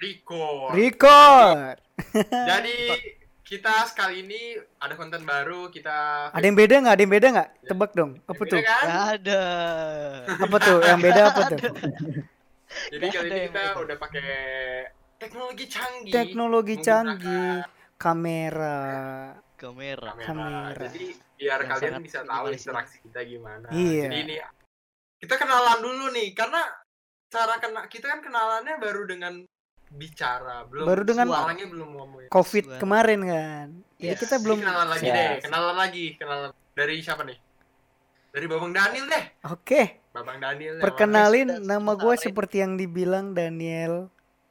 record. Record. Jadi kita sekali ini ada konten baru kita Ada yang beda nggak? Ada yang beda nggak? Tebak dong. Apa Beda tuh? kan? Ada. Apa tuh? Yang beda apa tuh? Jadi kali ini yang kita beda. udah pakai teknologi canggih. Teknologi canggih, kamera. Kamera. kamera. Jadi biar Yang kalian bisa tahu interaksi kita gimana. Iya. Jadi ini kita kenalan dulu nih karena cara kena kita kan kenalannya baru dengan bicara, belum Baru dengan- orangnya belum ngomong. Covid Suara. kemarin kan. Jadi Yes. kita belum. kenalan lagi Siap. deh, kenalan lagi, kenalan dari siapa nih? Dari Babang Daniel deh. Oke. Babang Daniel. yang Perkenalin Sudah nama gue seperti yang dibilang Daniel.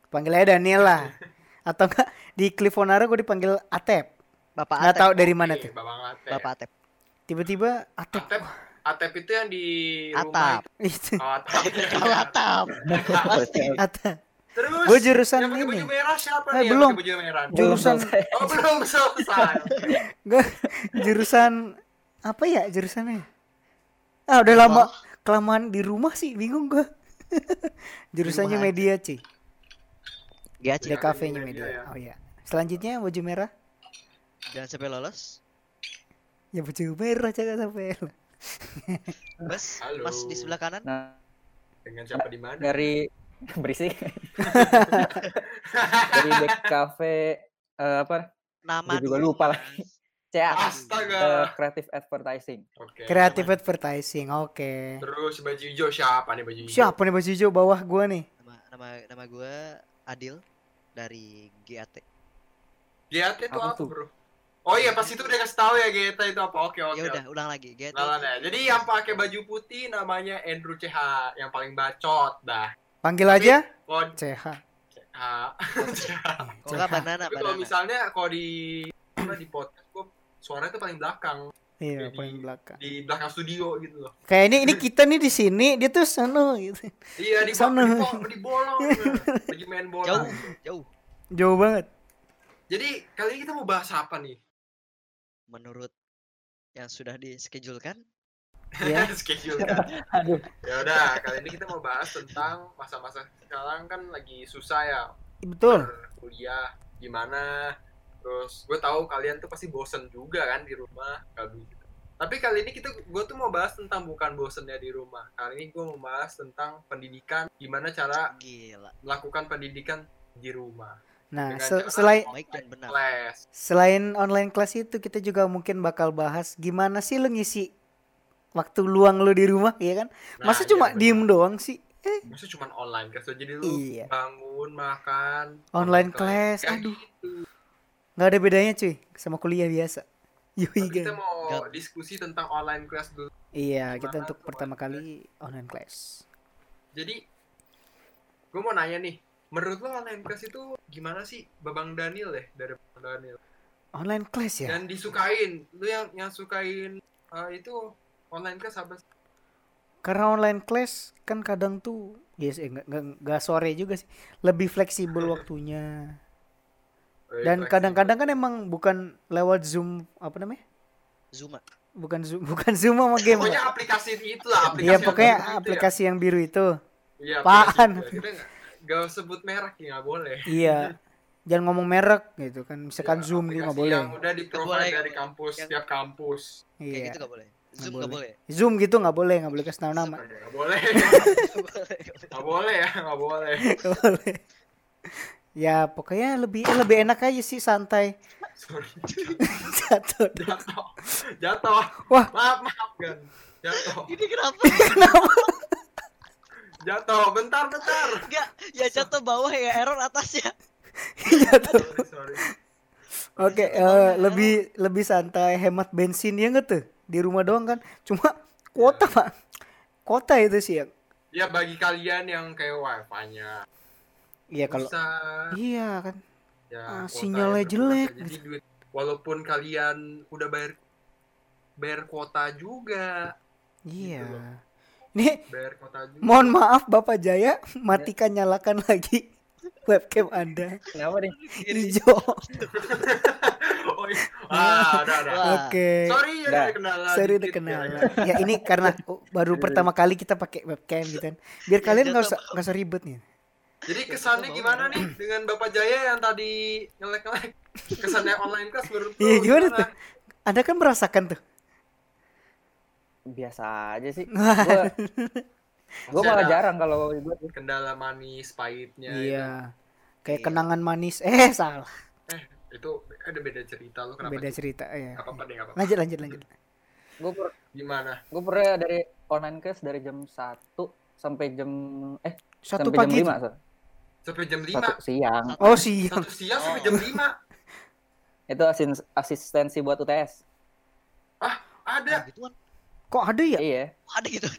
Panggil aja Daniel lah. Atau enggak di Clifonara gue dipanggil Atep. Bapak Nggak tahu dari mana Oke, tuh. Babang Atep. Bapak Atep. Tiba-tiba Atep. Atep, Atep itu yang di Atap. rumah. Itu. Oh, Atap. Kalau Atap. Pasti. Terus Gue jurusan yang ini. baju merah siapa Eh, nih? yang belum. baju merah? Jurusan Oh, belum selesai. gue jurusan apa ya jurusannya? Ah udah lama kelamaan di rumah sih bingung gue. Jurusannya Di rumah media sih. GAC. DKV-nya media, media. ya. Oh iya. Selanjutnya baju merah. Jangan sampai lolos. Ya baju merah jangan sampai. Mas, Halo. Mas di sebelah kanan. Nah, Dengan siapa di mana? dari berisik. dari Back Cafe eh, apa? Nama juga dulu, lupa lagi. CA. Astaga. eh, Creative Advertising. Oke. Kreatif advertising. Oke. Terus baju hijau siapa nih baju hijau? Siapa nih baju hijau bawah gua nih? Nama nama nama gue Adil dari GAT. GAT itu Apa apa, tuh? Bro? Oh iya, pas itu udah kasih tahu ya GAT itu apa. Oke, oke. Ya udah, ulang lagi. Ya. Jadi yang pakai baju putih namanya Andrew CH, yang paling bacot dah. Panggil aja Kod CH. CH. Kalau nggak banana, Tapi kalau misalnya kalau di apa di podcast gua suaranya tuh paling belakang, Iya, Jadi- paling belakang. di belakang studio gitu loh. Kayak ini ini kita nih di sini, dia tuh sana gitu. Iya, di Sana. di, bo- di bolong. Lagi main bola. Jauh, jauh. Jauh banget. Jadi kali ini kita mau bahas apa nih? Menurut yang sudah diskejulkan, Ya. Schedule kan. Aduh. Ya udah, kali ini kita mau bahas tentang masa-masa sekarang kan lagi susah ya Betul. kuliah gimana. Terus gue tahu kalian tuh pasti bosen juga kan di rumah kalau gitu. Tapi kali ini kita gue tuh mau bahas tentang bukan bosennya di rumah. Kali ini gue mau bahas tentang pendidikan, gimana cara gila. melakukan pendidikan di rumah. Nah, se- selain Baik dan benar. Les. selain online class itu kita juga mungkin bakal bahas gimana sih lu ngisi waktu luang lu di rumah ya kan? Nah, Masa iya cuma bener. diem doang sih? Masa cuma online class jadi lu Iya. bangun, makan, Online class, Kayak aduh. gitu. nggak ada bedanya cuy sama kuliah biasa. Tapi kita mau Gak- diskusi tentang online class dulu. Iya, gimana kita untuk pertama online kali online class. Jadi, gue mau nanya nih, menurut lo online class itu gimana sih, Babang Daniel ya dari Babang Daniel? Online class ya? Dan disukain, lu yang yang sukain uh, itu online class apa? Karena online class kan kadang tuh yes, eh, nggak sore juga sih. Lebih fleksibel waktunya. Dan kadang-kadang kan emang bukan lewat Zoom apa namanya? Zuma. Bukan Zoom, bukan Zoom sama game. Pokoknya aplikasi itu lah, aplikasi Iya yang pokoknya itu ya. aplikasi yang biru itu. Iya, apaan? aplikasi itu. Kita nggak nggak sebut merek ya, nggak boleh. Iya. Jangan ngomong merek gitu kan. Misalkan Ya, Zoom gitu nggak aplikasi boleh. Yang udah di dari kampus, Yang- setiap kampus. Kayak Iya. gitu nggak boleh. Zoom Nggak nggak boleh. Zoom gitu nggak boleh, nggak boleh kasih tahu nama. Nggak boleh, Nggak boleh. boleh ya, nggak boleh. Nggak boleh. Ya pokoknya lebih lebih enak aja sih santai. Sorry, Jatuh. jatuh, jatuh. Wah. Maaf, maaf kan. Jatuh, Ini kenapa? jatuh. Bentar, bentar. Enggak, ya jatuh bawah ya error atasnya. Jatuh. Sorry, sorry. Oke, eh, lebih lebih santai, hemat bensin ya nggak tuh? Di rumah doang kan. Cuma kuota Iya. pak, kuota itu sih yang. Ya bagi kalian yang kayak wifi-nya Iya kalau. bisa Iya kan. ya Ah, sinyalnya jelek. Jadi duit walaupun kalian udah bayar bayar kuota juga, Iya. Gitu loh. Nih, bayar kuota juga. mohon maaf Bapak Jaya, matikan nyalakan lagi webcam Anda. Kenapa nih? Hijau. Ah, ada ada. Wah. Oke. Sorry ya ada kendala. Sorry udah dikit kenal. ya. Ya ini karena baru pertama kali kita pakai webcam gitu kan. Biar Ya, kalian nggak usah nggak usah ribet nih. Jadi Ya, kesannya gimana nih dengan Bapak Jaya yang tadi ngelek-ngelek? Kesannya online class menurut lu Iya gimana gimana? tuh? Anda kan merasakan tuh. Biasa aja sih. Gua gua Masih malah jarang kalau gue Kendala manis, pahitnya. Iya. Kayak Iya. kenangan manis. Eh salah. Itu, itu ada beda cerita lu kenapa? Beda cerita ya. Gak apa-apa deh, apa-apa. Lanjut lanjut lanjut. gue per, Gimana? gue pernah dari online class dari jam 1 sampai jam eh Satu sampai pagi. jam 5 so. Sampai jam 5. Satu siang. Oh siang. Satu siang sampai Oh. jam 5. Itu asin, asistensi buat UTS. Ada. Nah, gituan. Kok ada ya? Iya. Ada gitu.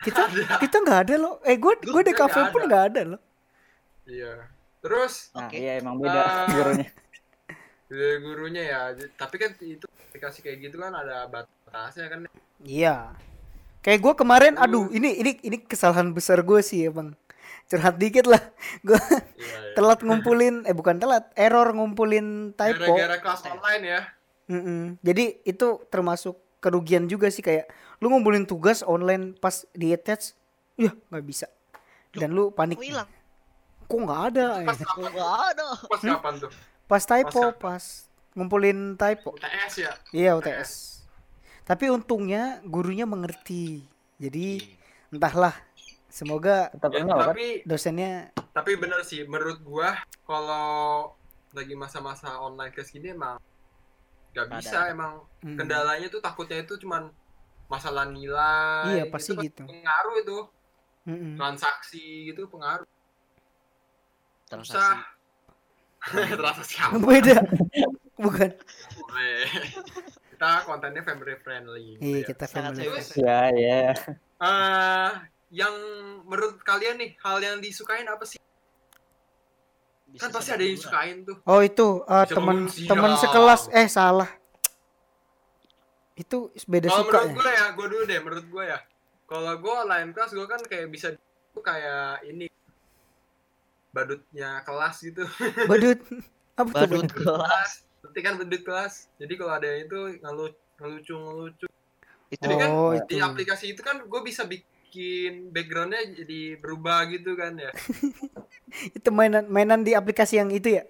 Kita Ada. kita nggak ada loh. Eh gue gue di kafe pun ada. nggak ada loh. Iya. Terus Nah, Oke. iya emang beda Ah. gurunya. Dari gurunya ya, tapi kan itu aplikasi kayak gitu kan ada batasnya kan. Iya. Kayak gue kemarin, Terus. aduh ini ini ini kesalahan besar gue sih emang. Curhat dikit lah. Gue Iya, iya. telat ngumpulin, eh bukan telat, error ngumpulin typo. Gara-gara kelas online ya. Mm-mm. Jadi itu termasuk kerugian juga sih kayak lu ngumpulin tugas online pas di attach, ya nggak bisa. Dan lu panik. Kok hilang? Kok nggak ada? Pas ya? kapan? Gak ada. Pas kapan tuh? Pas typo, Pas- pas ngumpulin typo. UTS ya. Iya UTS. Tapi untungnya gurunya mengerti. Jadi entahlah. Semoga Tetap Ya, kan? Iya. tapi dosennya tapi bener sih menurut gua kalau lagi masa-masa online class gini emang gak Ada. bisa emang hmm, kendalanya tuh takutnya itu cuman masalah nilai Iya, pasti pasti gitu. pengaruh itu mm-mm. transaksi gitu pengaruh Transaksi. susah transaksi apa beda. Bukan. kita kontennya family friendly gitu Iya ya. kita family. friendly. Ya, ya. Eh, yang menurut kalian nih hal yang disukain apa sih Bisa kan pasti ada yang sukain tuh Oh itu uh, teman teman sekelas eh salah. Itu beda Kalau suka menurut ya. gue ya, gue dulu deh, menurut gue ya. Kalau gue online kelas, gue kan kayak bisa kayak ini badutnya kelas gitu. Badut. Apa Badut badut? kelas. nanti kan badut kelas. Jadi kalau ada yang itu ngelu ngelucu ngelucu. Itu Jadi kan Oh, di itu. aplikasi itu kan gue bisa bikin backgroundnya jadi berubah gitu kan ya. Itu mainan mainan di aplikasi yang itu ya.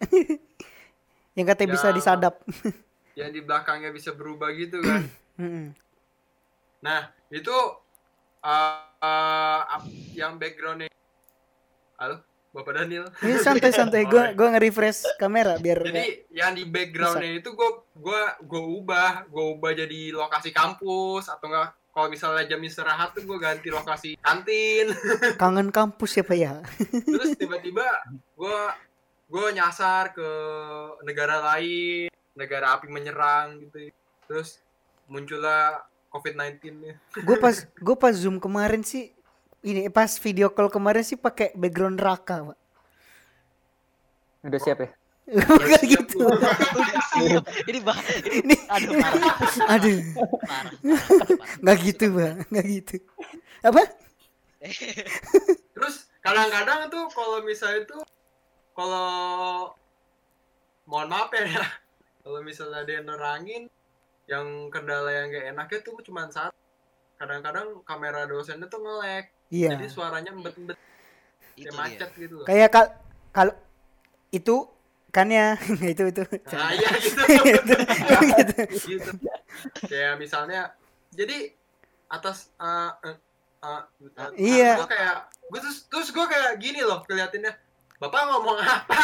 yang katanya bisa Ya. disadap. Yang di belakangnya bisa berubah gitu kan. Nah itu uh, uh, yang backgroundnya. Halo, Bapak Daniel. Ini santai-santai gua gua nge-refresh kamera biar Jadi yang di backgroundnya itu gue gua gua ubah, gue ubah jadi lokasi kampus atau enggak kalau misalnya jam istirahat tuh gue ganti lokasi kantin. kangen kampus siapa ya? Terus tiba-tiba gue gue nyasar ke negara lain, negara api menyerang gitu. Terus muncullah COVID-19 nya. Gue pas gue pas zoom kemarin sih ini pas video call kemarin sih pakai background raka, Pak. Udah siap ya? Bukan gitu. Ini bah ini aduh aduh, nggak gitu, Bang. Nggak gitu. Apa? Terus kadang-kadang tuh kalau misalnya tuh kalau mohon maaf ya, kalau misalnya dia nerangin yang kendala yang gak enaknya tuh cuma satu. Kadang-kadang kamera dosennya tuh nge-lag. Iya. Jadi suaranya embet-embet Itu kayak macet gitu loh. Kayak kal kalau itu kan ya itu itu. Nah, iya gitu. gitu. gitu. gitu. Kayak misalnya jadi atas uh, uh, uh, uh, Iya. gua kayak gue terus terus gue kayak gini loh keliatinnya. Bapak ngomong apa?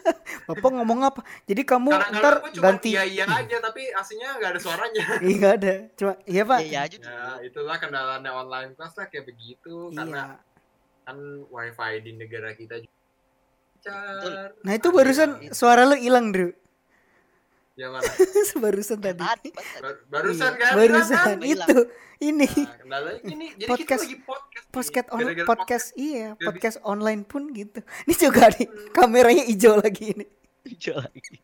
Bapak ngomong apa? Jadi kamu ntar Kadang-kadang gue cuma ganti iya iya aja tapi aslinya nggak ada suaranya. Iya nggak ada. Cuma iya, Pak. Iya iya aja. Ya itulah kendalanya online class lah kayak begitu karena Iya. kan wifi di negara kita juga lancar. Nah, itu barusan suara lu hilang, Dru. Yang mana? barusan tadi. Bar- barusan Iya, kan? barusan itu ini? Nah, gini. Jadi Podcast- kita lagi podcast. podcast on Gara-gara podcast iya Nggak podcast online pun gitu. Ini juga nih kameranya hijau lagi ini. Hijau lagi.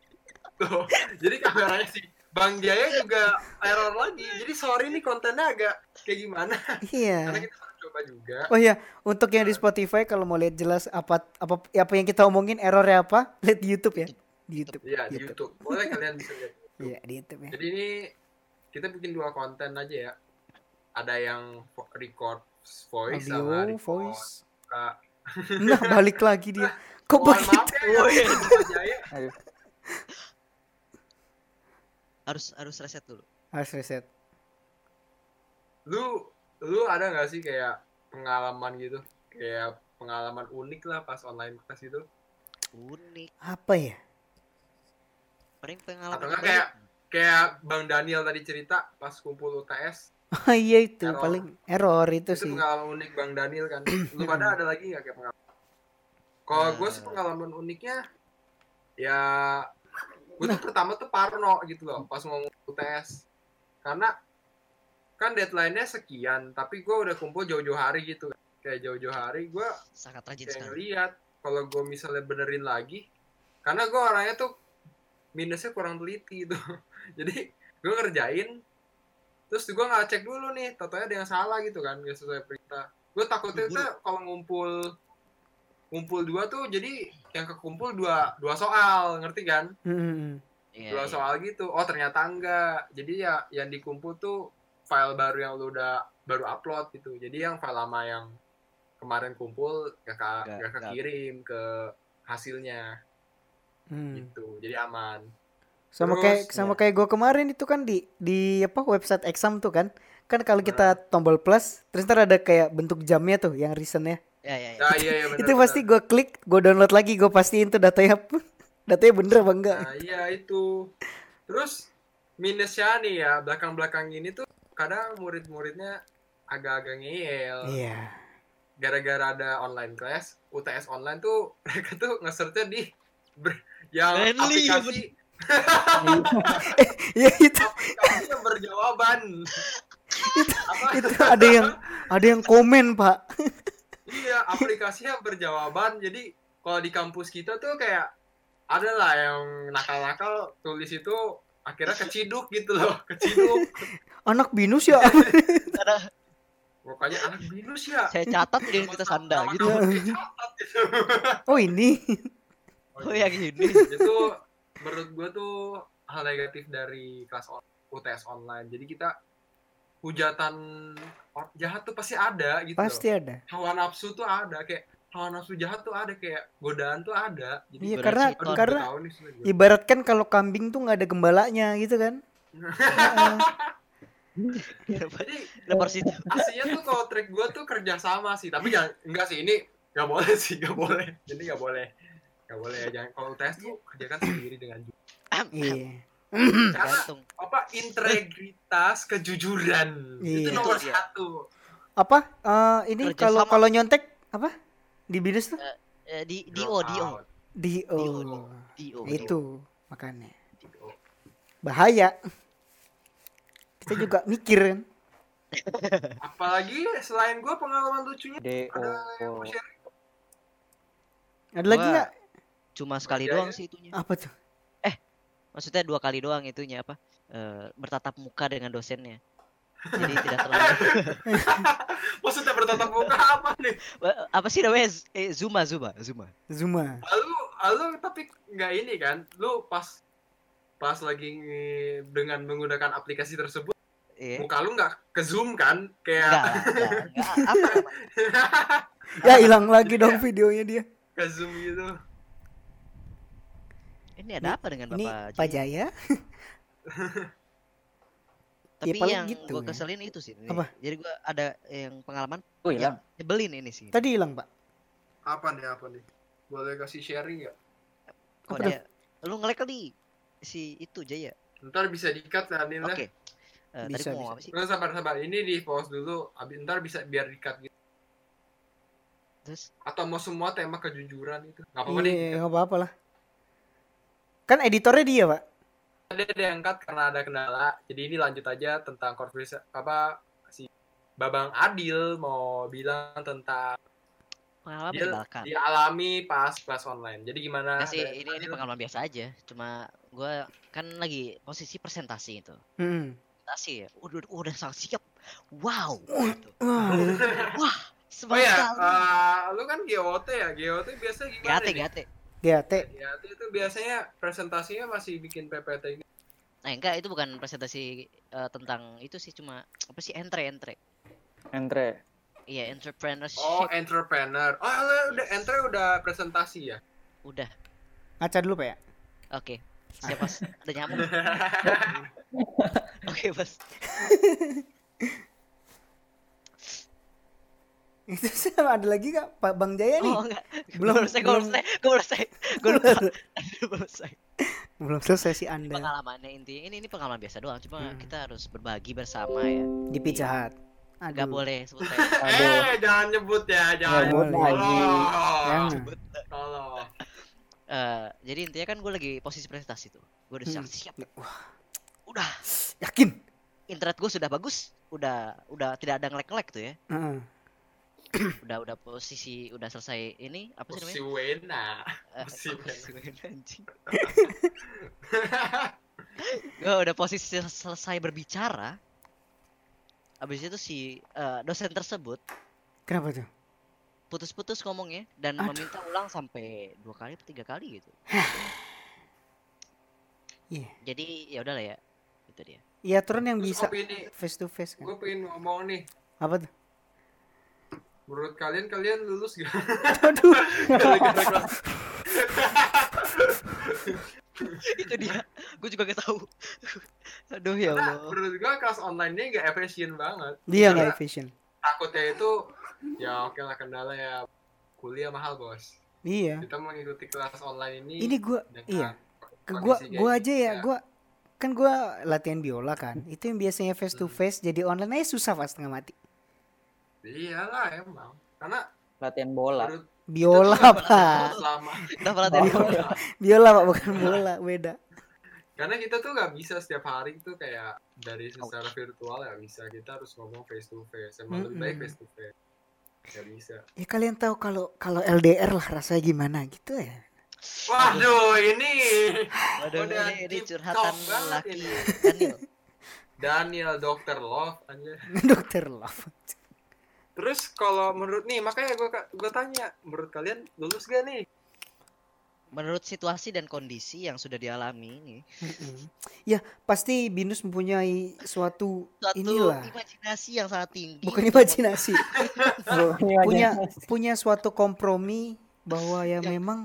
Tuh, jadi kameranya sih Bang Jaya juga error lagi. Jadi sorry nih kontennya agak kayak gimana. Karena Iya. kita baru coba juga. Oh iya, untuk yang di Spotify kalau mau lihat jelas apa apa apa yang kita omongin errornya apa, lihat di YouTube ya. Di YouTube. Iya di YouTube. Boleh kalian bisa lihat. Iya, di YouTube ya. Jadi ini kita bikin dua konten aja ya. Ada yang record voice sama Audio, record voice. muka. Nah, balik lagi dia. Kok Mohon begitu? ya. Ayo. Harus harus reset dulu. Harus reset. Lu lu ada nggak sih kayak pengalaman gitu? Kayak pengalaman unik lah pas online kelas itu? Unik. Apa ya? Paling Atau pengalaman nggak kayak kayak Bang Daniel tadi cerita pas kumpul UTS Oh iya itu Error. paling error itu itu sih. pengalaman unik Bang Daniel kan lu pada ada lagi nggak kayak pengalaman kalau gue sih pengalaman uniknya ya gue Nah. tuh pertama tuh parno gitu loh pas ngomong UTS karena kan deadline-nya sekian tapi gue udah kumpul jauh-jauh hari gitu kayak jauh-jauh hari gue sangat rajin kayak sekali. ngeliat kalau gue misalnya benerin lagi karena gue orangnya tuh minusnya kurang teliti gitu jadi gue ngerjain terus gue nggak cek dulu nih totalnya ada yang salah gitu kan nggak sesuai perintah. Gue takutnya Buru. tuh kalau ngumpul ngumpul dua tuh jadi yang kekumpul dua dua soal ngerti kan? Hmm. Iya, dua iya. soal gitu. Oh ternyata enggak. Jadi ya yang dikumpul tuh file baru yang lu udah baru upload gitu. Jadi yang file lama yang kemarin kumpul gak, Nggak- gak kekirim ke hasilnya Hmm. gitu jadi aman Sama Terus, kayak sama ya. kayak gue kemarin itu kan di di apa website exam tuh kan. Kan kalau kita tombol plus terus ntar ada kayak bentuk jamnya tuh yang recentnya. Ya, ya, ya. nah, iya, iya, bener, itu pasti gue klik, gue download lagi, gue pastiin tuh datanya datanya bener apa enggak. nah iya itu terus minusnya nih ya belakang-belakang ini tuh kadang murid-muridnya agak-agak ngeyel Iya. gara-gara ada online class UTS online tuh mereka tuh nge-searchnya di ber- yang Friendly, ya, aplikasi Ya itu aplikasi yang berjawaban apa itu ada yang ada yang komen, Pak. iya aplikasinya berjawaban jadi kalau di kampus kita tuh kayak ada lah yang nakal-nakal tulis itu akhirnya keciduk gitu loh keciduk Anak binus ya. Pokoknya anak binus ya saya catat identitas anda Nama- gitu. gitu. Oh, ini. Oh ya gini. itu menurut gua tuh hal negatif dari kelas on- UTS online jadi kita hujatan jahat tuh pasti ada gitu Pasti loh. ada. hawa nafsu tuh ada kayak hawa nafsu jahat tuh ada kayak godaan tuh ada jadi Iya, karena aduh, karena nih ibaratkan kalau kambing tuh nggak ada gembalanya gitu kan. Heeh. jadi Lebar situ. aslinya tuh kalau trik gua tuh kerja sama sih tapi jangan enggak sih ini nggak boleh sih nggak boleh jadi nggak boleh nggak boleh jangan kalau UTS tuh kerjakan sendiri dengan jujur Iya. karena Gantung. apa integritas kejujuran itu Iya. nomor Itu dia. satu Apa? Eh, ini kalau kalau nyontek apa? Di binus tuh? Eh, di Di Dio. oh. Dio. Itu makanya. Bahaya. Kita juga mikir kan. apalagi selain gua pengalaman lucunya DO. ada yang mau share Ada lagi nggak? Cuma sekali doang iya. sih itunya. Apa tuh? Maksudnya dua kali doang itunya apa? Eh, bertatap muka dengan dosennya. Jadi tidak terlalu maksudnya bertatap muka apa nih Eh, apa sih namanya? Eh, Zuma, Zuma, Zuma. Zuma. lu lu tapi nggak ini kan lu pas pas lagi dengan menggunakan aplikasi tersebut Iya. muka lu nggak ke zoom kan kayak Enggak, enggak, enggak. Apa namanya? Ya hilang lagi dong ya- videonya dia. ke zoom gitu Ini ada apa dengan Ini Bapak Pak Jaya? Jaya. Tapi paling yang gitu gua ya. keselin itu sih. Apa? Jadi gua ada yang pengalaman Oh iya. nyebelin ini sih. Tadi hilang, Pak. apa nih apa nih boleh kasih sharing nggak Kok Apa dia lu ngelek kali si itu Jaya. ntar bisa dikat kan ini Oke. lah Eh, Bisa, tadi mau bisa. apa sih? Nggak, sabar sabar ini di pause dulu abis ntar bisa biar dikat gitu Terus atau mau semua tema kejujuran itu nggak apa-apa deh Iya, nggak apa-apa lah. Kan editornya dia, Pak. ada diangkat karena ada kendala jadi ini lanjut aja tentang konflik apa si Babang Adil mau bilang tentang pengalaman dia menyebalkan. dialami pas kelas online jadi gimana Nggak sih, ini ini pengalaman biasa aja. Cuma gua kan lagi posisi presentasi itu. Hmm. Presentasi ya. Udah udah sangat siap. Wow. Wah, gitu. Wah, oh semangat ya eh, lu kan GOT ya GOT biasanya gimana Gate, gate. GAT. GOT itu biasanya presentasinya masih bikin PPT gitu. Eh enggak, itu bukan presentasi eh, tentang itu sih cuma apa sih entre entre. Entre. Iya, entrepreneurship. Oh, entrepreneur. Oh, lu udah entre udah presentasi ya? Udah. Ngaca dulu Pak ya. Oke. Siap, Mas. Ada nyamuk. Oke, Mas. Itu sih ada lagi Kak Pak Bang Jaya nih. Oh, enggak. Belum- Belum selesai, gue belum selesai. Gue belum selesai. Belum selesai. Belum selesai sih Ini Anda pengalamannya intinya ini ini pengalaman biasa doang, cuma Hmm. kita harus berbagi bersama ya. di Pizza Hut. Enggak Aduh. boleh sebut eh, jangan nyebut ya, jangan. Boleh. Tolong. Jangan. Tolong. Eh, jadi intinya kan gue lagi posisi presentasi tuh. Gue udah Hmm. siap. Wah, Udah, yakin? internet gue sudah bagus. Udah udah tidak ada ngelek-ngelek tuh ya. Heeh. Udah udah posisi udah selesai ini apa sih Si namanya? Wena. Eh, posisi kok Wena. posisi Wena, anjing. Gue udah posisi sel- selesai berbicara. Habis itu si eh, dosen tersebut Kenapa tuh? putus-putus ngomongnya dan Aduh. meminta ulang sampai dua kali atau tiga kali gitu. Iya. Jadi ya udahlah ya. Itu dia. Iya aturan yang Terus bisa opini, face to face kan. gue pengen ngomong nih. Apa tuh? Menurut kalian kalian lulus gak? Aduh. Itu dia. Gue juga gak tahu. Aduh ya Karena Allah. menurut gue kelas online ini gak efisien banget. Dia Karena nggak efisien. Takutnya itu ya oke lah kendala ya kuliah mahal bos. Iya. Kita mengikuti kelas online ini. Ini gua dengan iya. Ke gua gini, aja ya, gua kan gua latihan biola kan. Itu yang biasanya face to Hmm. face jadi online aja susah pas setengah mati. Iyalah emang. Karena Latihan bola. menurut Biola kita tuh Pak. selama pernah tadi. Biola Pak bukan bola, beda. karena kita tuh nggak bisa setiap hari tuh kayak dari secara virtual ya bisa kita harus ngomong face to face emang lebih baik face to face nggak bisa Ya kalian tahu kalau kalau LDR lah rasanya gimana gitu ya. waduh ini Waduh, Udah ini, ini curhatan laki ini. Daniel. Daniel Dr. Love aja Dokter love. terus kalau menurut nih makanya gue gue tanya menurut kalian lulus gak nih? Menurut situasi dan kondisi yang sudah dialami ini. Ya pasti Binus mempunyai suatu suatu inilah. imajinasi yang sangat tinggi. bukan imajinasi. Punya punya suatu kompromi bahwa ya Yang- memang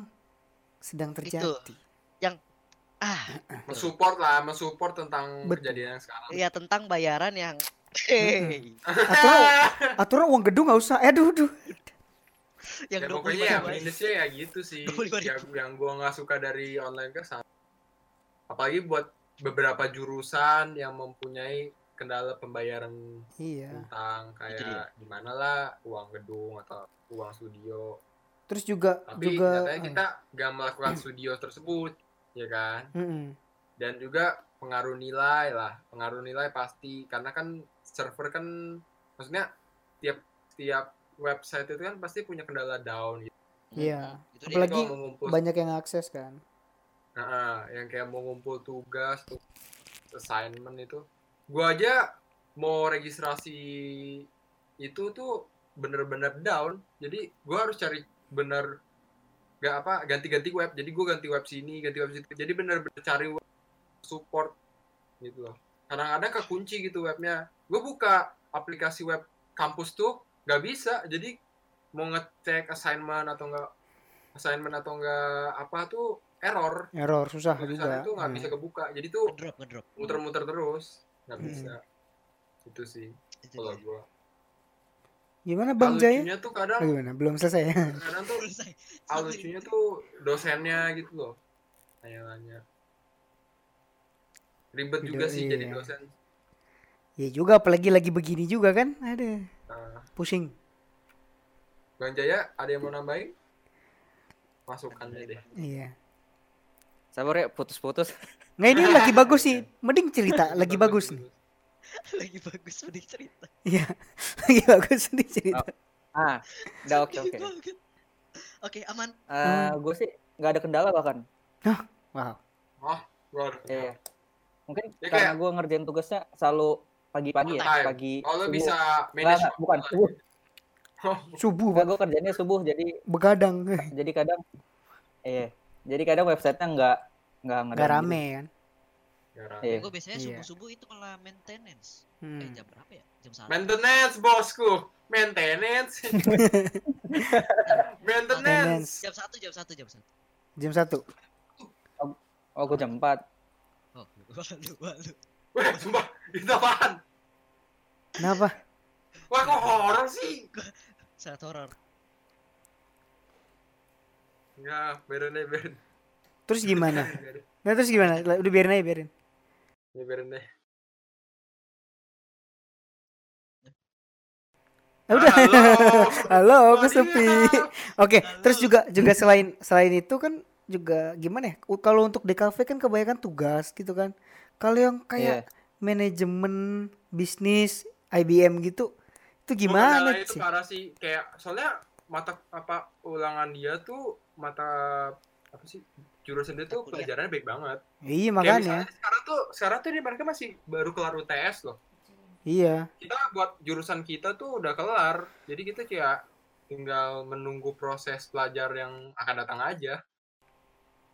sedang terjadi. mem- ah, mensupport lah mensupport tentang Betul. kejadian yang sekarang. Ya tentang bayaran yang hey, Atau aturan uang gedung nggak usah. Eh, aduh, aduh. yang ya dua pokoknya ya minusnya ya gitu sih. 25.000. yang yang gue nggak suka dari online ke sana. Apalagi buat beberapa jurusan yang mempunyai kendala pembayaran Iya. tentang kayak gimana lah uang gedung atau uang studio. Terus juga tapi juga katanya kita nggak melakukan studio tersebut ya kan? Mm-mm. dan juga pengaruh nilai lah. Pengaruh nilai pasti. Karena kan server kan maksudnya tiap tiap website itu kan pasti punya kendala down gitu. Iya. Itu dia. Apalagi Kalau mau ngumpul banyak yang akses kan. Nah, yang kayak mau ngumpul tugas tuh assignment itu. Gua aja mau registrasi itu tuh bener-bener down. Jadi gua harus cari bener gak apa ganti-ganti web. Jadi gua ganti web sini ganti web situ. Jadi bener-bener cari web support gitu loh. Kadang-kadang kekunci gitu webnya gue buka aplikasi web kampus tuh nggak bisa jadi mau ngecek assignment atau enggak assignment atau enggak apa tuh error Error susah tulisan juga. itu nggak Hmm. bisa kebuka jadi tuh ngedrop ngedrop. muter-muter terus nggak Hmm. bisa itu sih Itu kalau gua Gimana Bang Jaya? lucunya tuh kadang Oh, gimana? Belum selesai ya? kadang tuh Selesai. lucunya tuh dosennya gitu loh nanya-nanya ribet Video- juga sih jadi iya. dosen Ya juga apalagi lagi begini juga kan. Ada Nah, pusing. Bang Jaya ada yang mau nambahin masukannya deh Iya. Sabar ya, putus-putus. Nggak ini lagi bagus sih. Mending cerita lagi bagus nih. Lagi bagus mending cerita. Iya. lagi bagus nih cerita. Ah, udah oke oke. Oke, aman. Eh, gue sih nggak ada kendala bahkan. Wow. oh gua ada Iya. Mungkin Ya, karena gue ngerjain tugasnya selalu pagi-pagi ya, pagi. oh lo subuh. bisa Nggak, manage nggak, bukan subuh. oh, Subuh Enggak, Pak. gue kerjanya subuh jadi begadang. jadi kadang eh jadi kadang websitenya nggak nggak rame kan. gitu. Nggak rame. Iya. gue biasanya Iya. subuh subuh itu malah maintenance eh Hmm. jam berapa ya jam satu Maintenance bosku, maintenance. maintenance. Maintenance. jam satu jam satu jam satu Jam satu. Oh, gue jam 4. oh walu walu Wah, sumpah, itu apaan? Kenapa? Wah, kok horor sih? sangat horor Ya, biarin deh, biarin. Terus gimana? Nah, terus gimana? Udah biarin aja biarin. Ya, biarin deh. Ah, udah. Halo. Halo, aku sepi. Oke, terus juga juga selain selain itu kan juga gimana ya? Kalau untuk DKV kan kebanyakan tugas gitu kan. Kalau yang kayak manajemen bisnis IBM gitu, itu gimana kendalanya itu sih? parah sih kayak soalnya mata apa ulangan dia tuh mata apa sih jurusan dia tuh pelajarannya baik banget. Iya makanya. sekarang tuh sekarang tuh ini mereka masih baru kelar UTS loh. Iya. Kita buat jurusan kita tuh udah kelar. Jadi kita kayak tinggal menunggu proses pelajar yang akan datang aja.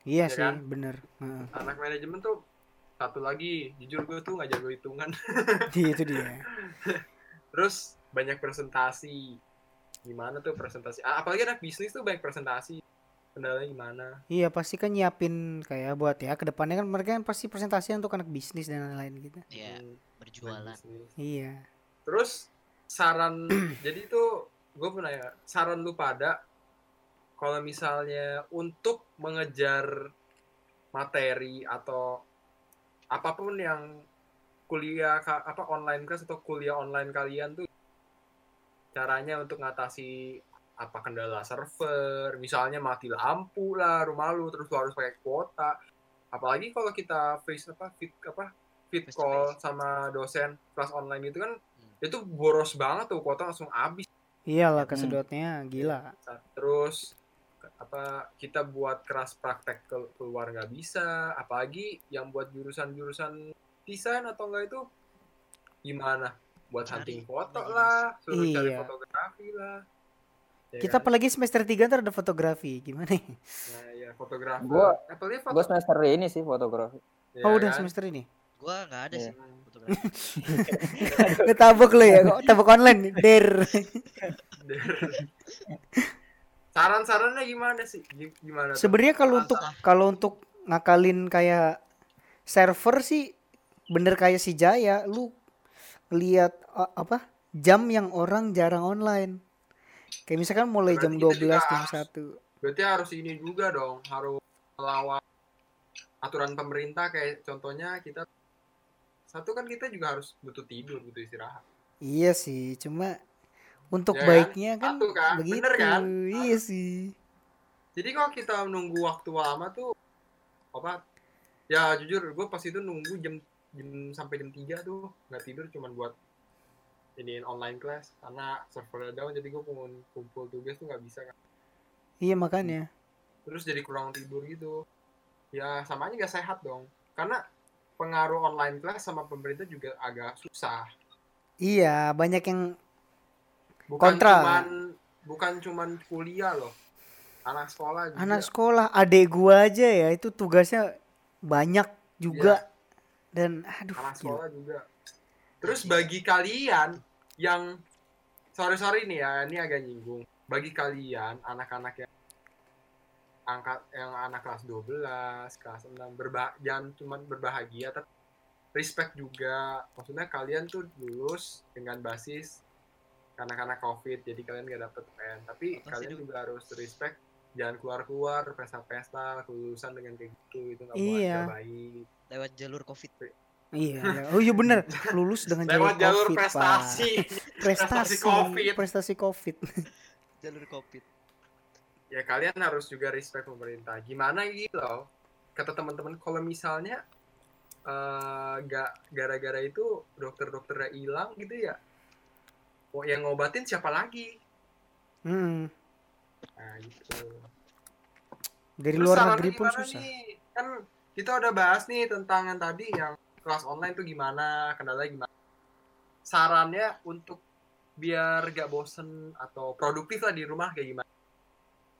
Iya Ya sih, kan? bener. Heeh. Anak manajemen tuh satu lagi, jujur gue tuh nggak jago hitungan. Iya, itu dia. Terus banyak presentasi. Gimana tuh presentasi? Apalagi anak bisnis tuh banyak presentasi. Kendalanya gimana? Iya pasti kan nyiapin kayak buat ya ke depannya kan mereka kan pasti presentasi untuk anak bisnis dan lain-lain gitu. ya Hmm, berjualan. Iya. Terus saran jadi tuh gue pernah ya saran lu pada kalau misalnya untuk mengejar materi atau apa pun yang kuliah ka- apa online class atau kuliah online kalian tuh caranya untuk ngatasi apa kendala server misalnya mati lampu lah rumah lu terus lu harus pakai kuota apalagi kalau kita face apa fit apa fit call sama dosen kelas online gitu kan Hmm. itu boros banget tuh kuota langsung habis Iyalah kesedotnya gila. terus apa kita buat keras praktek ke- keluar nggak bisa apalagi yang buat jurusan-jurusan desain atau enggak itu gimana buat Cari hunting foto imajinasi. lah suruh cari Iya. fotografi lah Ya Kita kan? apalagi semester 3 ntar ada fotografi. Gimana ya? nah, ya fotografer Gua- apalagi foto Gue semester ini sih fotografi. ya Oh, udah kan? semester ini. gua nggak ada Iya. sih fotografi Ngetabok lo ya, kok tabok online. Der. saran-sarannya gimana sih Gi- gimana? Sebenarnya kalau untuk kalau untuk ngakalin kayak server sih bener kayak si Jaya, lu lihat apa? Jam yang orang jarang online. Kayak misalkan mulai jam Berarti kita 12 juga jam harus- 1. berarti harus ini juga dong harus melawan aturan pemerintah kayak contohnya kita satu kan kita juga harus butuh tidur butuh istirahat Iya sih, cuma untuk Ya kan? baiknya kan, Satu kan? begitu. Bener kan? Iya sih. jadi kalau kita nunggu waktu lama tuh apa ya jujur gue pas itu nunggu jam jam sampai jam 3 tuh nggak tidur cuman buat iniin online class karena servernya down jadi gue kumpul, kumpul tugas tuh nggak bisa kan Iya makanya. terus jadi kurang tidur gitu ya sama aja gak sehat dong karena pengaruh online class sama pemerintah juga agak susah Iya, banyak yang bukan Kontra. cuman bukan cuman kuliah loh anak sekolah juga anak sekolah, adek gua aja ya itu tugasnya banyak juga. Dan aduh, anak gila. sekolah juga terus bagi kalian yang sorry sorry nih ya ini agak nyinggung bagi kalian anak-anak yang angkat yang anak kelas 12 kelas 6 berbah jangan cuma berbahagia tapi respect juga maksudnya kalian tuh lulus dengan basis karena-karena covid jadi kalian gak dapet pen tapi kalian juga harus respect jangan keluar-keluar pesta-pesta kelulusan dengan kayak gitu itu nggak Iya. baik. Lewat jalur covid. Iya, le- oh iya bener, lulus dengan jalur lewat jalur COVID, Pak. prestasi. Prestasi, prestasi. COVID. prestasi COVID. jalur covid. Ya kalian harus juga respect pemerintah. Gimana gitu loh? Kata teman-teman kalau misalnya eh, gak gara-gara itu dokter-dokternya hilang gitu ya oh, yang ngobatin siapa lagi Hmm, nah gitu dari Terus luar negeri pun susah. nih? kan kita udah bahas nih tentang yang tadi yang kelas online tuh gimana kendalanya gimana sarannya untuk biar gak bosen atau produktif lah di rumah kayak gimana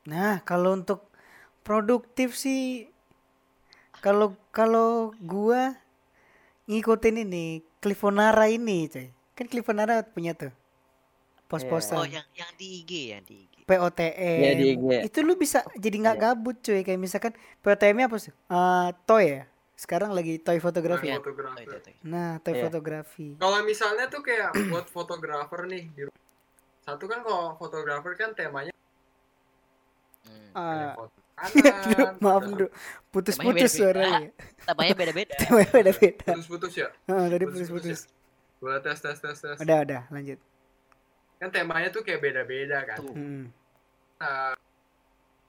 Nah, kalau untuk produktif sih kalau kalau gua ngikutin ini Clifonara ini, coy. Kan Clifonara punya tuh pos-posan. Oh, yang yang di IG ya, di IG. POTM. Iya, di IG. Itu lu bisa jadi nggak Iya. gabut cuy kayak misalkan POTM-nya apa sih? Eh, toy ya. Sekarang lagi toy fotografi. Nah, Iya. ya? itu. Nah, toy Iya. fotografi. Kalau misalnya tuh kayak buat fotografer nih di. Satu kan kalau fotografer kan temanya Hmm. Ah, foto kanan, maaf bro, putus-putus beda-beda. suaranya. Namanya beda-beda. Temanya beda-beda. Putus-putus ya? Ah, tadi Putus-putus putus-putus. Boleh tes tes tes tes. Udah, udah, lanjut. Kan temanya tuh kayak beda-beda kan. Tuh. Mm. Nah,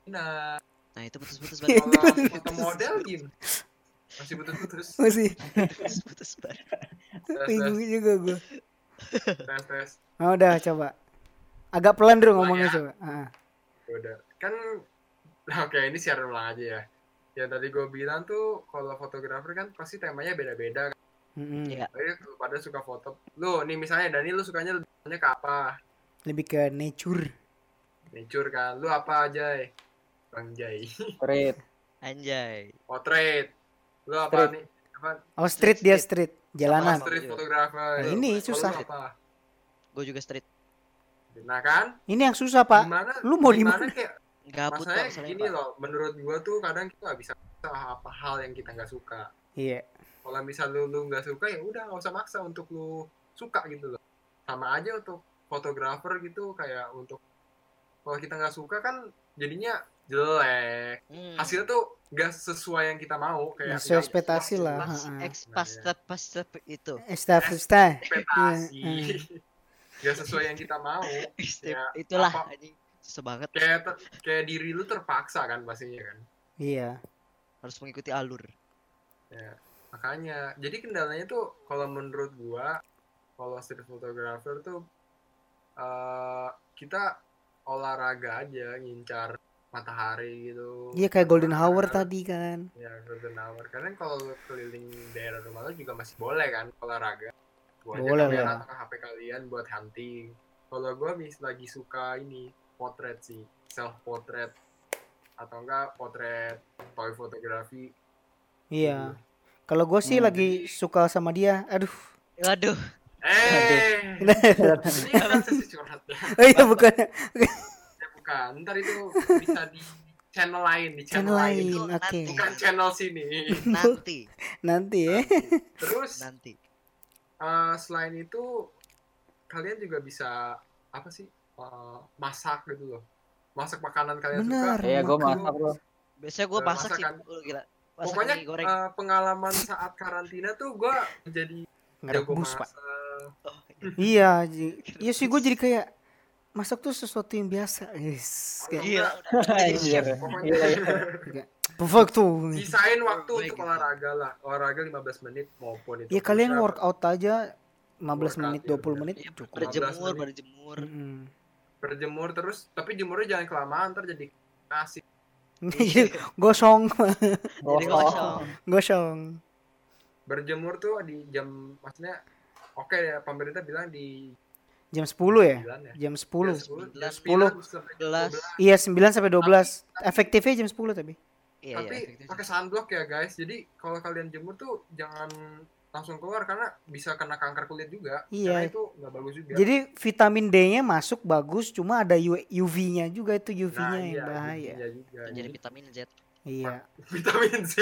nah Nah, itu putus-putus banget. kalau foto model gini masih putus-putus. Masih Putus-putus banget. Bingung juga gue. tes tes. Oh, udah coba. Agak pelan dulu ngomongnya ya. coba. Ah, Ya Udah. Kan oke ini share ulang aja ya. Yang tadi gue bilang tuh kalau fotografer kan pasti temanya beda-beda kan. Mm-mm. Iya. Lu pada suka foto. Lu nih misalnya Dani lu sukanya lebih sukanya ke apa? Lebih ke nature. Nature kan. Lu apa aja? Bang Jai. Street. Anjay. Portrait. Lu apa Street. nih? Apa? Oh, street dia street, jalanan. Oh, street photographer. Nah, ini susah. apa? Gue juga street. Nah kan? Ini yang susah, Pak. Gimana? Lu mau di gimana kayak Gabut masalahnya gini Pak. loh, menurut gua tuh kadang kita nggak bisa apa hal yang kita nggak suka. Iya. Kalau misal lu lu nggak suka ya udah nggak usah maksa untuk lu suka gitu loh. Sama aja untuk fotografer gitu kayak untuk kalau kita nggak suka kan jadinya jelek. Hmm. Hasilnya tuh nggak sesuai yang kita mau kayak sesuai ekspektasi lah. Ex Nah, pas iya. step pas step itu. Ekspektasi. Iya, Nggak sesuai yang kita mau. Ya, itulah apa- anjing. Susah banget Kayak ter- kayak diri lu terpaksa kan pastinya kan. Iya. harus mengikuti alur. Ya, makanya. Jadi kendalanya tuh kalau menurut gua kalau street photographer tuh eh kita olahraga aja ngincar matahari gitu. Iya kayak golden hour Nah, tadi kan. Ya, golden hour. Karena kalau lu keliling daerah rumah lu juga masih boleh kan olahraga. Gua aja Boleh kamera lah. atau HP kalian buat hunting. Kalau gua mis lagi suka ini potret sih, self portrait atau enggak potret toy fotografi. Iya. Kalau gue sih Hmm. lagi suka sama dia. Aduh. Waduh, Eh. Oh iya bukan. Ya, bukan. Ntar itu bisa di channel lain, di channel, Channel lain. lain. Oke. nanti. Bukan channel sini. nanti, Nanti ya. Terus nanti. eh, selain itu kalian juga bisa apa sih eh, masak gitu loh. Masak makanan kalian Benar. suka. Iya, gue masak bro. Biasanya gue Eh, masak sih, gila. Masak Pokoknya goreng. eh, pengalaman saat karantina tuh gue jadi Ngerebus pak. Oh, Iya. ji- Iya sih gue jadi kayak masak tuh sesuatu yang biasa. Yes. Kayak Anjir. chef. Pokoknya Iya, iya. perfect tuh. sisain waktu untuk olahraga lah. Olahraga 15 menit maupun itu. Ya kalian workout aja 15 Workout, menit ya 20 udah. menit Iya, cukup. berjemur, 15 menit. berjemur. Mm-mm. berjemur terus tapi jemurnya jangan kelamaan ntar jadi nasi Jadi gosong, Jadi kosong. gosong. berjemur tuh di jam maksudnya oke ya pemerintah bilang di Jam 10 ya? 9 ya Jam 10. Jam Sembilan. 10 sampai jam 11. 12. Iya 9 sampai 12. Efektifnya jam 10 tapi. Iya, tapi iya, pakai sunblock ya guys jadi kalau kalian jemur tuh jangan langsung keluar karena bisa kena kanker kulit juga Iya. karena itu nggak bagus juga Jadi vitamin D-nya masuk bagus, cuma ada UV-nya juga itu nah, UV-nya yang iya, bahaya. iya juga Jadi Jadi, vitamin Z. Iya. vitamin Z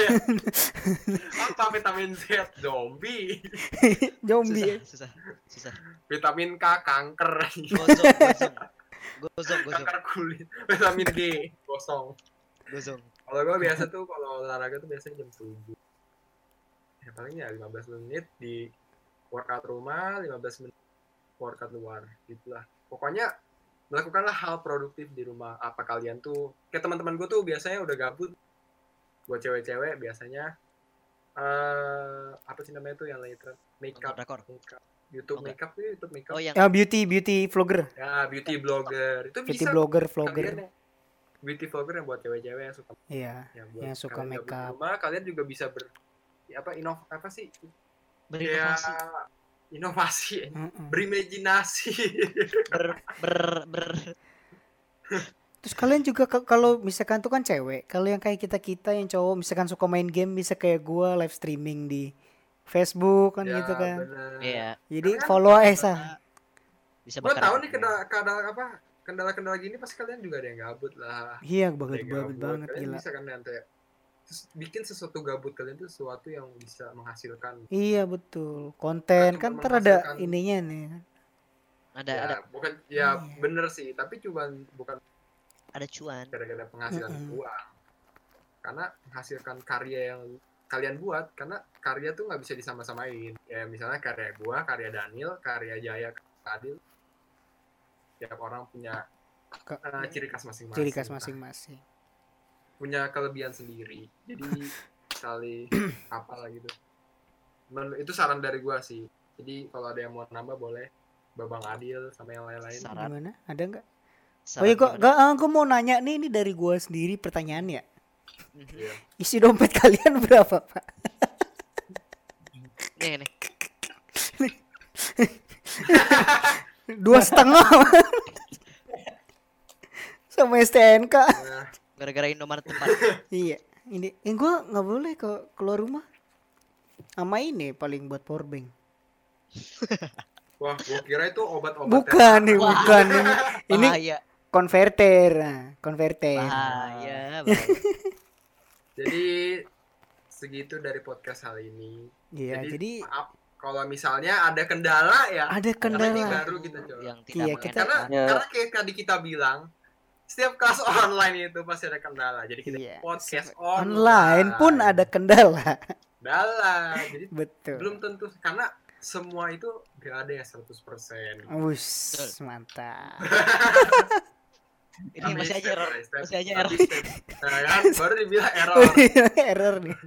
apa vitamin Z zombie Zombie. ya. Susah, susah, susah. vitamin K kanker gozong. Gozong, gozong, kanker kulit vitamin D kosong gozong. Kalau gue biasa tuh kalau olahraga tuh biasanya jam 7. Ya paling ya 15 menit di workout rumah, 15 menit workout luar gitulah. Pokoknya melakukanlah hal produktif di rumah. Apa kalian tuh kayak teman-teman gue tuh biasanya udah gabut buat cewek-cewek biasanya eh apa sih namanya tuh yang lagi tren makeup, makeup. YouTube enggak. makeup tuh YouTube makeup. Oh, yang Ah, beauty beauty vlogger, Ya, beauty blogger. Itu beauty bisa blogger, kalian vlogger. Beauty vlogger yang buat cewek-cewek yang suka Iya. ya, buat Yang suka makeup. rumah kalian juga bisa ber apa inov apa sih berinovasi, ya inovasi Mm-mm. berimajinasi ber, ber, ber. Terus kalian juga kalau misalkan tuh kan cewek, kalau yang kayak kita kita yang cowok misalkan suka main game bisa kayak gua live streaming di Facebook kan Ya, gitu kan. bener. Iya. Jadi kan follow eh sah. Bisa Gue tahu nih kendala, kendala apa kendala-kendala gini pasti kalian juga ada yang gabut lah. Iya banget yang banget banget Kalian gila. bisa kan nanti bikin sesuatu gabut kalian tuh sesuatu yang bisa menghasilkan. Iya betul. Konten kan ntar ada menghasilkan- ininya nih. Ada ya, ada bukan ya Iya. bener sih, tapi cuman bukan ada cuan. gara-gara penghasilan Mm-mm. uang. Karena menghasilkan karya yang kalian buat karena karya tuh nggak bisa disama-samain. Ya misalnya karya gua, karya Daniel, karya Jaya, Adil. Tiap orang punya Ke- eh, ciri khas masing-masing. Ciri khas masing-masing. Punya kelebihan sendiri jadi saling apa lah gitu Men- itu saran dari gua sih jadi kalau ada yang mau nambah boleh babang adil sama yang lain-lain Saran. Gimana? Ada nggak? Oh iya kok gimana? gak, ah, gua mau nanya nih ini dari gua sendiri pertanyaan ya. Mhm. Iya. Isi dompet kalian berapa pak? Nih nih. Dua setengah. Sama STNK. Nah, Gara-gara Indomaret tempat. iya. Ini, eh, gua nggak boleh kok keluar rumah. Sama ini paling buat powerbank. wah gua kira itu obat-obat Bukan nih, Wah. bukan ini. Ini Bahaya. konverter, nah, konverter. Bahaya. bahaya. jadi segitu dari podcast kali ini Iya, jadi maaf kalau misalnya ada kendala ya ada karena ini kendala. baru kita coba Yang tidak Iya, kita- karena. Ya. karena kayak tadi kita bilang setiap kelas online itu pasti ada kendala jadi kita Iya. podcast Online pun ada kendala. kendala jadi Betul. belum tentu karena semua itu gak ada yang 100% Wus, mantap. Ini masih aja error. Masih aja error. Nah, kan baru dibilang error, Error nih.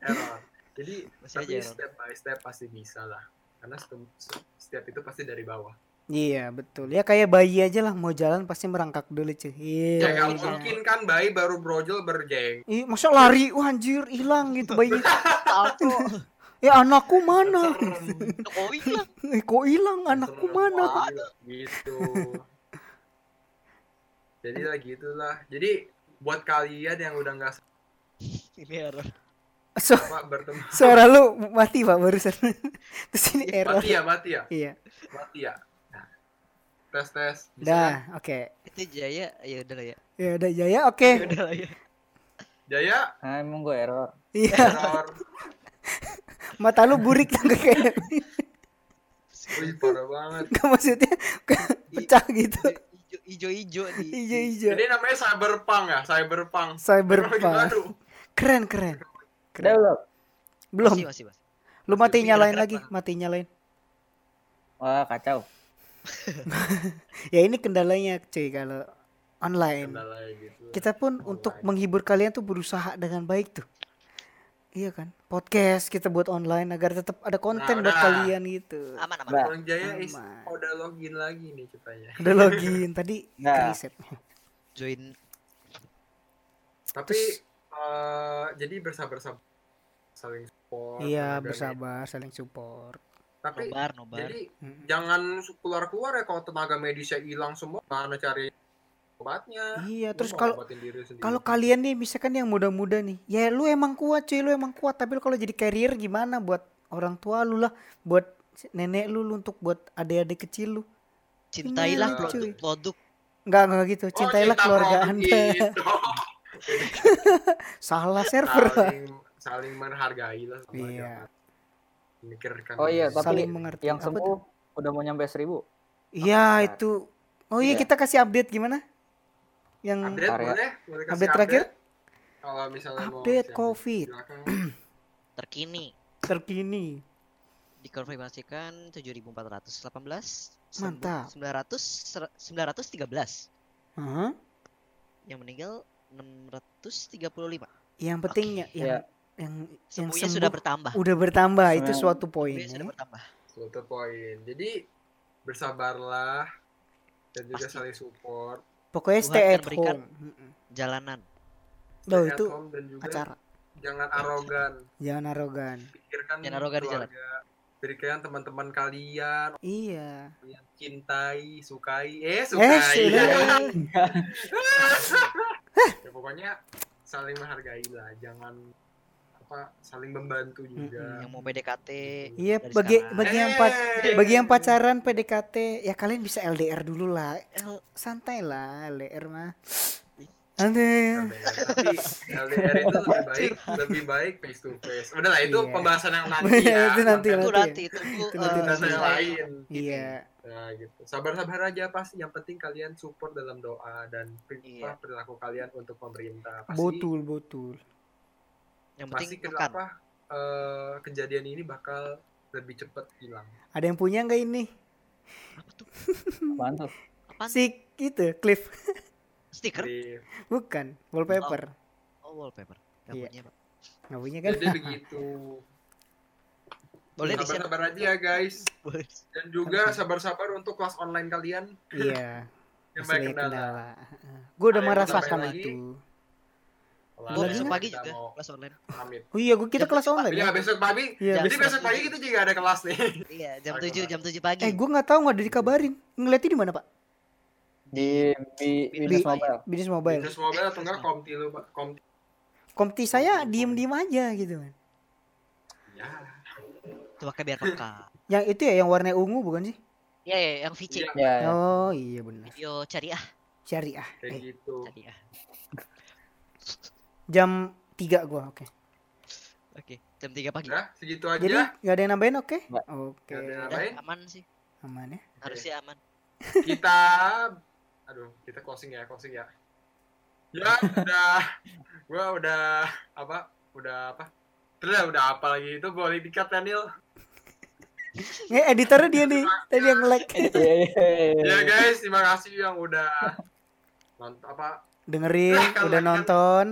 error. Jadi Masih tapi aja error. step by step pasti bisa lah. Karena setiap itu pasti dari bawah. Iya, betul. Ya kayak bayi aja lah mau jalan pasti merangkak dulu cuy. Iya. Ya nggak iya. mungkin kan bayi baru brojol berjeng. Ih, masa lari, wah anjir, hilang gitu bayinya. Tahu. ya anakku mana? Oh hilang. Eh, kok hilang anakku mana? Gitu. Jadi lah gitulah. Jadi buat kalian yang udah nggak Ini error. So, suara lu mati pak barusan. Terus ini error. mati ya mati ya Iya. mati ya. Tes tes. Bisa? Dah, oke. Itu Jaya ya udah lah ya. Ya udah Jaya, oke. Ya udah lah ya. Jaya Nah, emang gue error. Iya, error. mata lu burik tuh kayak Wih parah banget. Nggak, maksudnya pecah gitu. Ijo ijo nih. Hijau-hijau. Ini namanya cyberpunk ya, cyberpunk. Cyberpunk. Keren, keren. Udah belum? Belum. Masih masih mas. Lu mati Masih nyalain lagi, mati nyalain. Wah, kacau. Ya ini kendalanya cuy kalau online. Kendala gitu. Kita pun Online. untuk menghibur kalian tuh berusaha dengan baik tuh. Iya kan? Podcast kita buat online agar tetap ada konten Nah, buat udah. kalian gitu. Aman aman. Nah. Orang Jaya is Aman. oh, udah login lagi nih ceritanya. Udah login tadi Nah. reset. Join Tapi eh, jadi bersabar-sabar saling support. Iya, bersabar, saling support. Tapi nobar nobar. jadi Mm. jangan keluar-keluar ya kalau tenaga medisnya hilang semua mana cari obatnya. Iya, Lu terus kalau kalau kalian nih misalkan yang muda-muda nih, ya lu emang kuat cuy, lu emang kuat, tapi lu kalau jadi carrier gimana buat orang tua lu lah, buat nenek lu, lu untuk buat adik-adik kecil lu. Cintailah produk-produk. Enggak, enggak gitu. Oh, Cintailah cinta keluarga produk Anda. gitu. Salah server. saling saling menghargai lah sama Iya. jangan memikirkan Oh iya, tapi Saling mengerti. yang Apa sembuh udah mau nyampe seribu. Iya, itu. Oh iya, Iya. kita kasih update gimana? Yang update Karya. boleh boleh kasih Update terakhir? kalau misalnya mau update kasih COVID silakan. Terkini terkini. dikonfirmasikan 7418 Mantap. 900 913 Hah? yang meninggal 635 Yang pentingnya yang Iya. Yang yang sembuh sudah bertambah udah bertambah itu Sembilan- suatu poin. sembuhnya sudah ya. bertambah suatu poin jadi bersabarlah dan juga Pasti. saling support Pokoknya Tuhan stay at home. Jalanan Loh, stay itu home dan juga acara. jangan arogan Jangan arogan. pikirkan Jangan arogan di jalan. keluarga pikirkan teman-teman kalian Iya. yang cintai sukai eh Eh, sukai sudah. ya pokoknya saling menghargai lah jangan apa saling membantu juga. yang mau PDKT Iya, dari bagi sekarang. bagi yang pac- Eh. bagi yang pacaran PDKT ya kalian bisa LDR dulu lah. Santai lah LDR mah. Ih. Santai. LDR. Tapi LDR itu lebih baik, lebih baik face to face. Udah lah itu Iya. pembahasan yang nanti ya. Itu nanti, itu konten- nanti itu Itu eh, nanti, konten nanti. yang lain. Iya. Nah, gitu. Sabar-sabar aja pasti. Yang penting kalian support dalam doa dan Iya. perilaku kalian untuk pemerintah. Pasti, Betul, betul. Yang Pasti penting ke- makan apa eh, kejadian ini bakal lebih cepat hilang. Ada yang punya nggak ini? apa tuh Apaan tuh? Apaan? Si itu cliff stiker bukan wallpaper. oh wallpaper Gak Iya. punya pak Nggak punya kan? jadi begitu. boleh di share Sabar-sabar aja ya guys. Dan juga sabar-sabar untuk kelas online kalian iya. yang kendala. kendala. Gue udah Ada merasakan lagi? Gue besok pagi juga mau kelas online pamit. Oh iya, gue kita kelas online. Iya Ya? besok pagi. Iya, Jadi besok besok pagi kita juga ada kelas nih. iya jam tujuh jam tujuh pagi Eh, gue nggak tahu nggak ada dikabarin. Ngeliatnya di mana pak? Di di Di- Binus Mobile. Bisnis mobile. Bisnis mobile atau enggak komti lu pak? Komti. Komti saya diem-diem aja gitu kan. Ya. coba kayak biar peka Yang itu ya yang warna ungu bukan sih? iya iya yang VC Iya. Ya, ya. Oh iya benar. video cari ah Syariah. Kayak Eh, gitu. cari ah jam 3 gua, oke. oke jam tiga pagi Udah, segitu aja. Jadi nggak ada yang nambahin, oke? Nggak. Oke. Nggak ada nambahin. aman sih Aman ya. harusnya aman kita aduh, kita closing ya, closing ya. Ya, udah gua udah apa? Udah apa? Terus udah apa lagi itu boleh dikat Daniel. Eh, editornya dia nih. Tadi yang like. Iya, iya, iya. Ya guys, terima kasih yang udah nonton apa? Dengerin, udah nonton,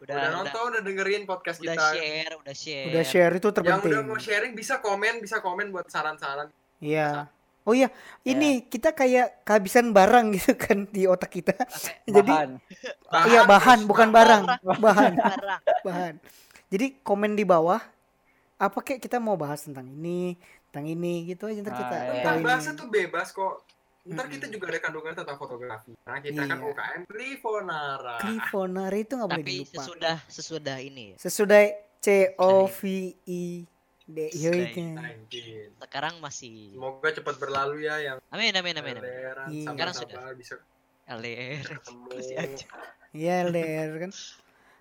Udah, udah, nonton, udah dengerin podcast udah kita. share udah share udah share itu Yang terpenting. udah mau sharing bisa komen, bisa komen buat saran-saran. Iya. Oh iya, ini kita kayak kehabisan barang gitu kan di otak kita. Jadi Bahan. iya bahan bukan barang, Barang. bahan, barang bahan. Jadi komen di bawah apa kayak kita mau bahas tentang ini, tentang ini gitu aja ntar kita. Ah, iya. Bahasa tuh bebas kok. Ntar kita juga ada kandungan tentang fotografi. Nah, kita kan Iya. UKM Trifonara. Clifonari itu nggak boleh tapi dilupa. sesudah sesudah ini ya Sesudah C O V I D yo Sudah itu. 19. sekarang masih Semoga cepat berlalu ya yang amin amin amin amin Iya. Sekarang sabar-sabar bisa LDR ketemu. masih aja Iya LDR kan.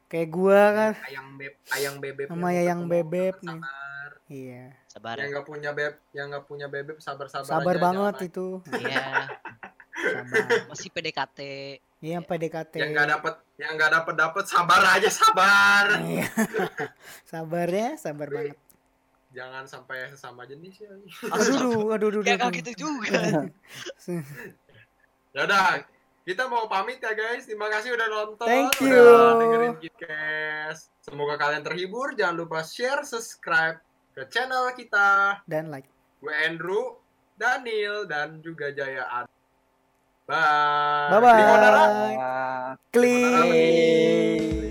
Kayak gua kan. Ayang beb, ayang bebeb. Sama yang Yayang ketemu, Bebeb nih. Iya. sabar Yang nggak punya beb, yang nggak punya bebeb sabar-sabar Sabar aja, banget jangan- itu. iya Sabar. masih PDKT Iya PDKT. Yang nggak dapet, yang nggak dapet dapet sabar aja sabar. Iya. sabar ya, sabar banget. Jangan sampai sesama jenis ya. Aduh, aduh, aduh, aduh. ya kalau aduh. gitu juga Ya udah, kita mau pamit ya guys. Terima kasih udah nonton. Thank udah you. dengerin Gitcast. Semoga kalian terhibur. Jangan lupa share, subscribe ke channel kita. Dan like. Gue Andrew, Daniel, dan juga Jaya Ad. Bye. Trifonara. Ah. Klik.